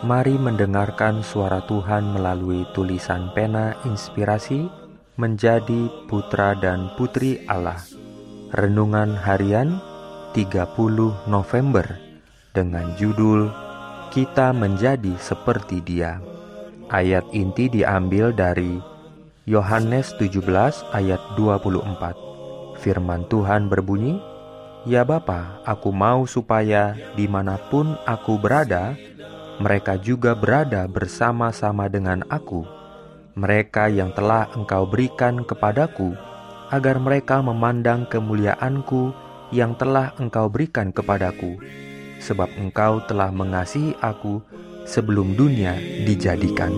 Mari mendengarkan suara Tuhan melalui tulisan pena inspirasi menjadi putra dan putri Allah. Renungan harian 30 November dengan judul Kita menjadi seperti Dia. Ayat inti diambil dari Yohanes 17 ayat 24. Firman Tuhan berbunyi, Ya Bapa, aku mau supaya di mana pun aku berada, mereka juga berada bersama-sama dengan aku, mereka yang telah engkau berikan kepadaku, agar mereka memandang kemuliaanku yang telah engkau berikan kepadaku, sebab engkau telah mengasihi aku sebelum dunia dijadikan.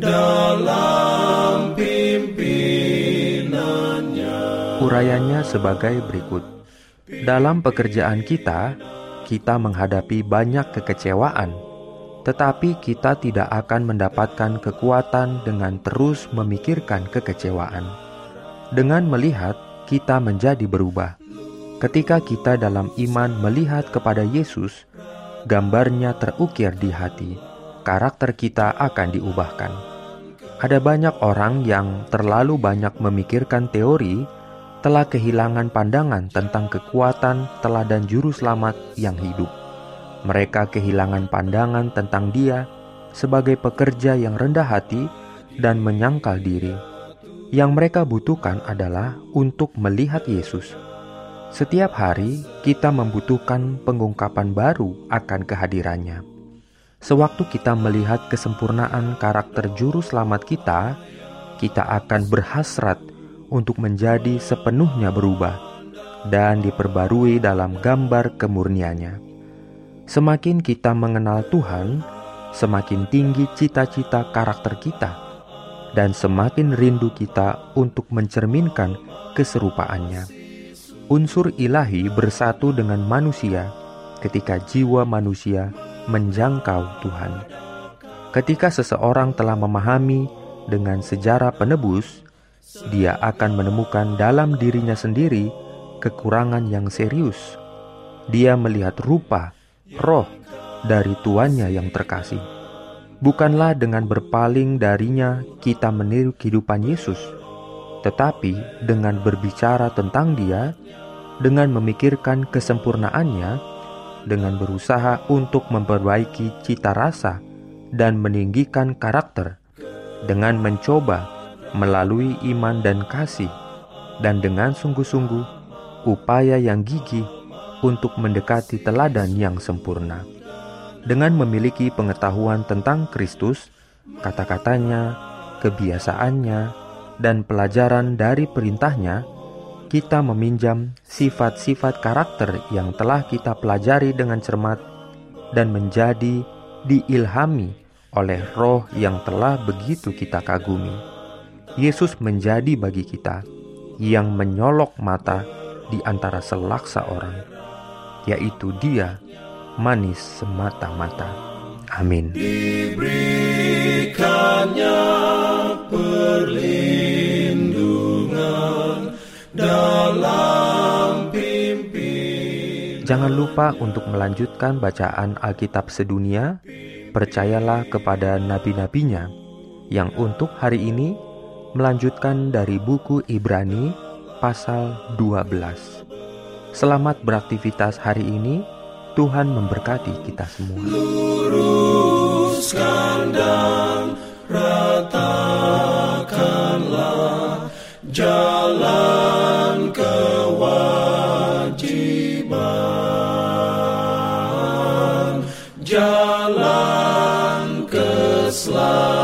Dalam Urayanya sebagai berikut. Dalam pekerjaan kita, kita menghadapi banyak kekecewaan, tetapi kita tidak akan mendapatkan kekuatan dengan terus memikirkan kekecewaan. Dengan melihat, kita menjadi berubah. Ketika kita dalam iman melihat kepada Yesus, gambarnya terukir di hati, karakter kita akan diubahkan. Ada banyak orang yang terlalu banyak memikirkan teori telah kehilangan pandangan tentang kekuatan teladan juru selamat yang hidup. Mereka kehilangan pandangan tentang dia sebagai pekerja yang rendah hati dan menyangkal diri. Yang mereka butuhkan adalah untuk melihat Yesus. Setiap hari kita membutuhkan pengungkapan baru akan kehadirannya. Sewaktu kita melihat kesempurnaan karakter juru selamat kita, kita akan berhasrat untuk menjadi sepenuhnya berubah dan diperbarui dalam gambar kemurniannya. Semakin kita mengenal Tuhan, semakin tinggi cita-cita karakter kita, dan semakin rindu kita untuk mencerminkan keserupaannya. Unsur ilahi bersatu dengan manusia ketika jiwa manusia menjangkau Tuhan. Ketika seseorang telah memahami dengan sejarah penebus, dia akan menemukan dalam dirinya sendiri kekurangan yang serius. Dia melihat rupa, roh dari tuannya yang terkasih. Bukanlah dengan berpaling darinya kita meniru kehidupan Yesus, tetapi dengan berbicara tentang Dia, dengan memikirkan kesempurnaannya, dengan berusaha untuk memperbaiki cita rasa dan meninggikan karakter, dengan mencoba melalui iman dan kasih, dan dengan sungguh-sungguh upaya yang gigih untuk mendekati teladan yang sempurna. Dengan memiliki pengetahuan tentang Kristus, kata-katanya, kebiasaannya, dan pelajaran dari perintahnya, kita meminjam sifat-sifat karakter yang telah kita pelajari dengan cermat dan menjadi diilhami oleh roh yang telah begitu kita kagumi. Yesus menjadi bagi kita yang menyolok mata di antara selaksa orang, yaitu Dia manis semata-mata. Amin. Diberikannya perlindungan dalam pimpin. Jangan lupa untuk melanjutkan bacaan Alkitab sedunia. Percayalah kepada nabi-nabinya yang untuk hari ini melanjutkan dari buku Ibrani pasal 12. Selamat beraktivitas hari ini. Tuhan memberkati kita semua. Luruskan dan ratakanlah jalan kewajiban, jalan keselamatan.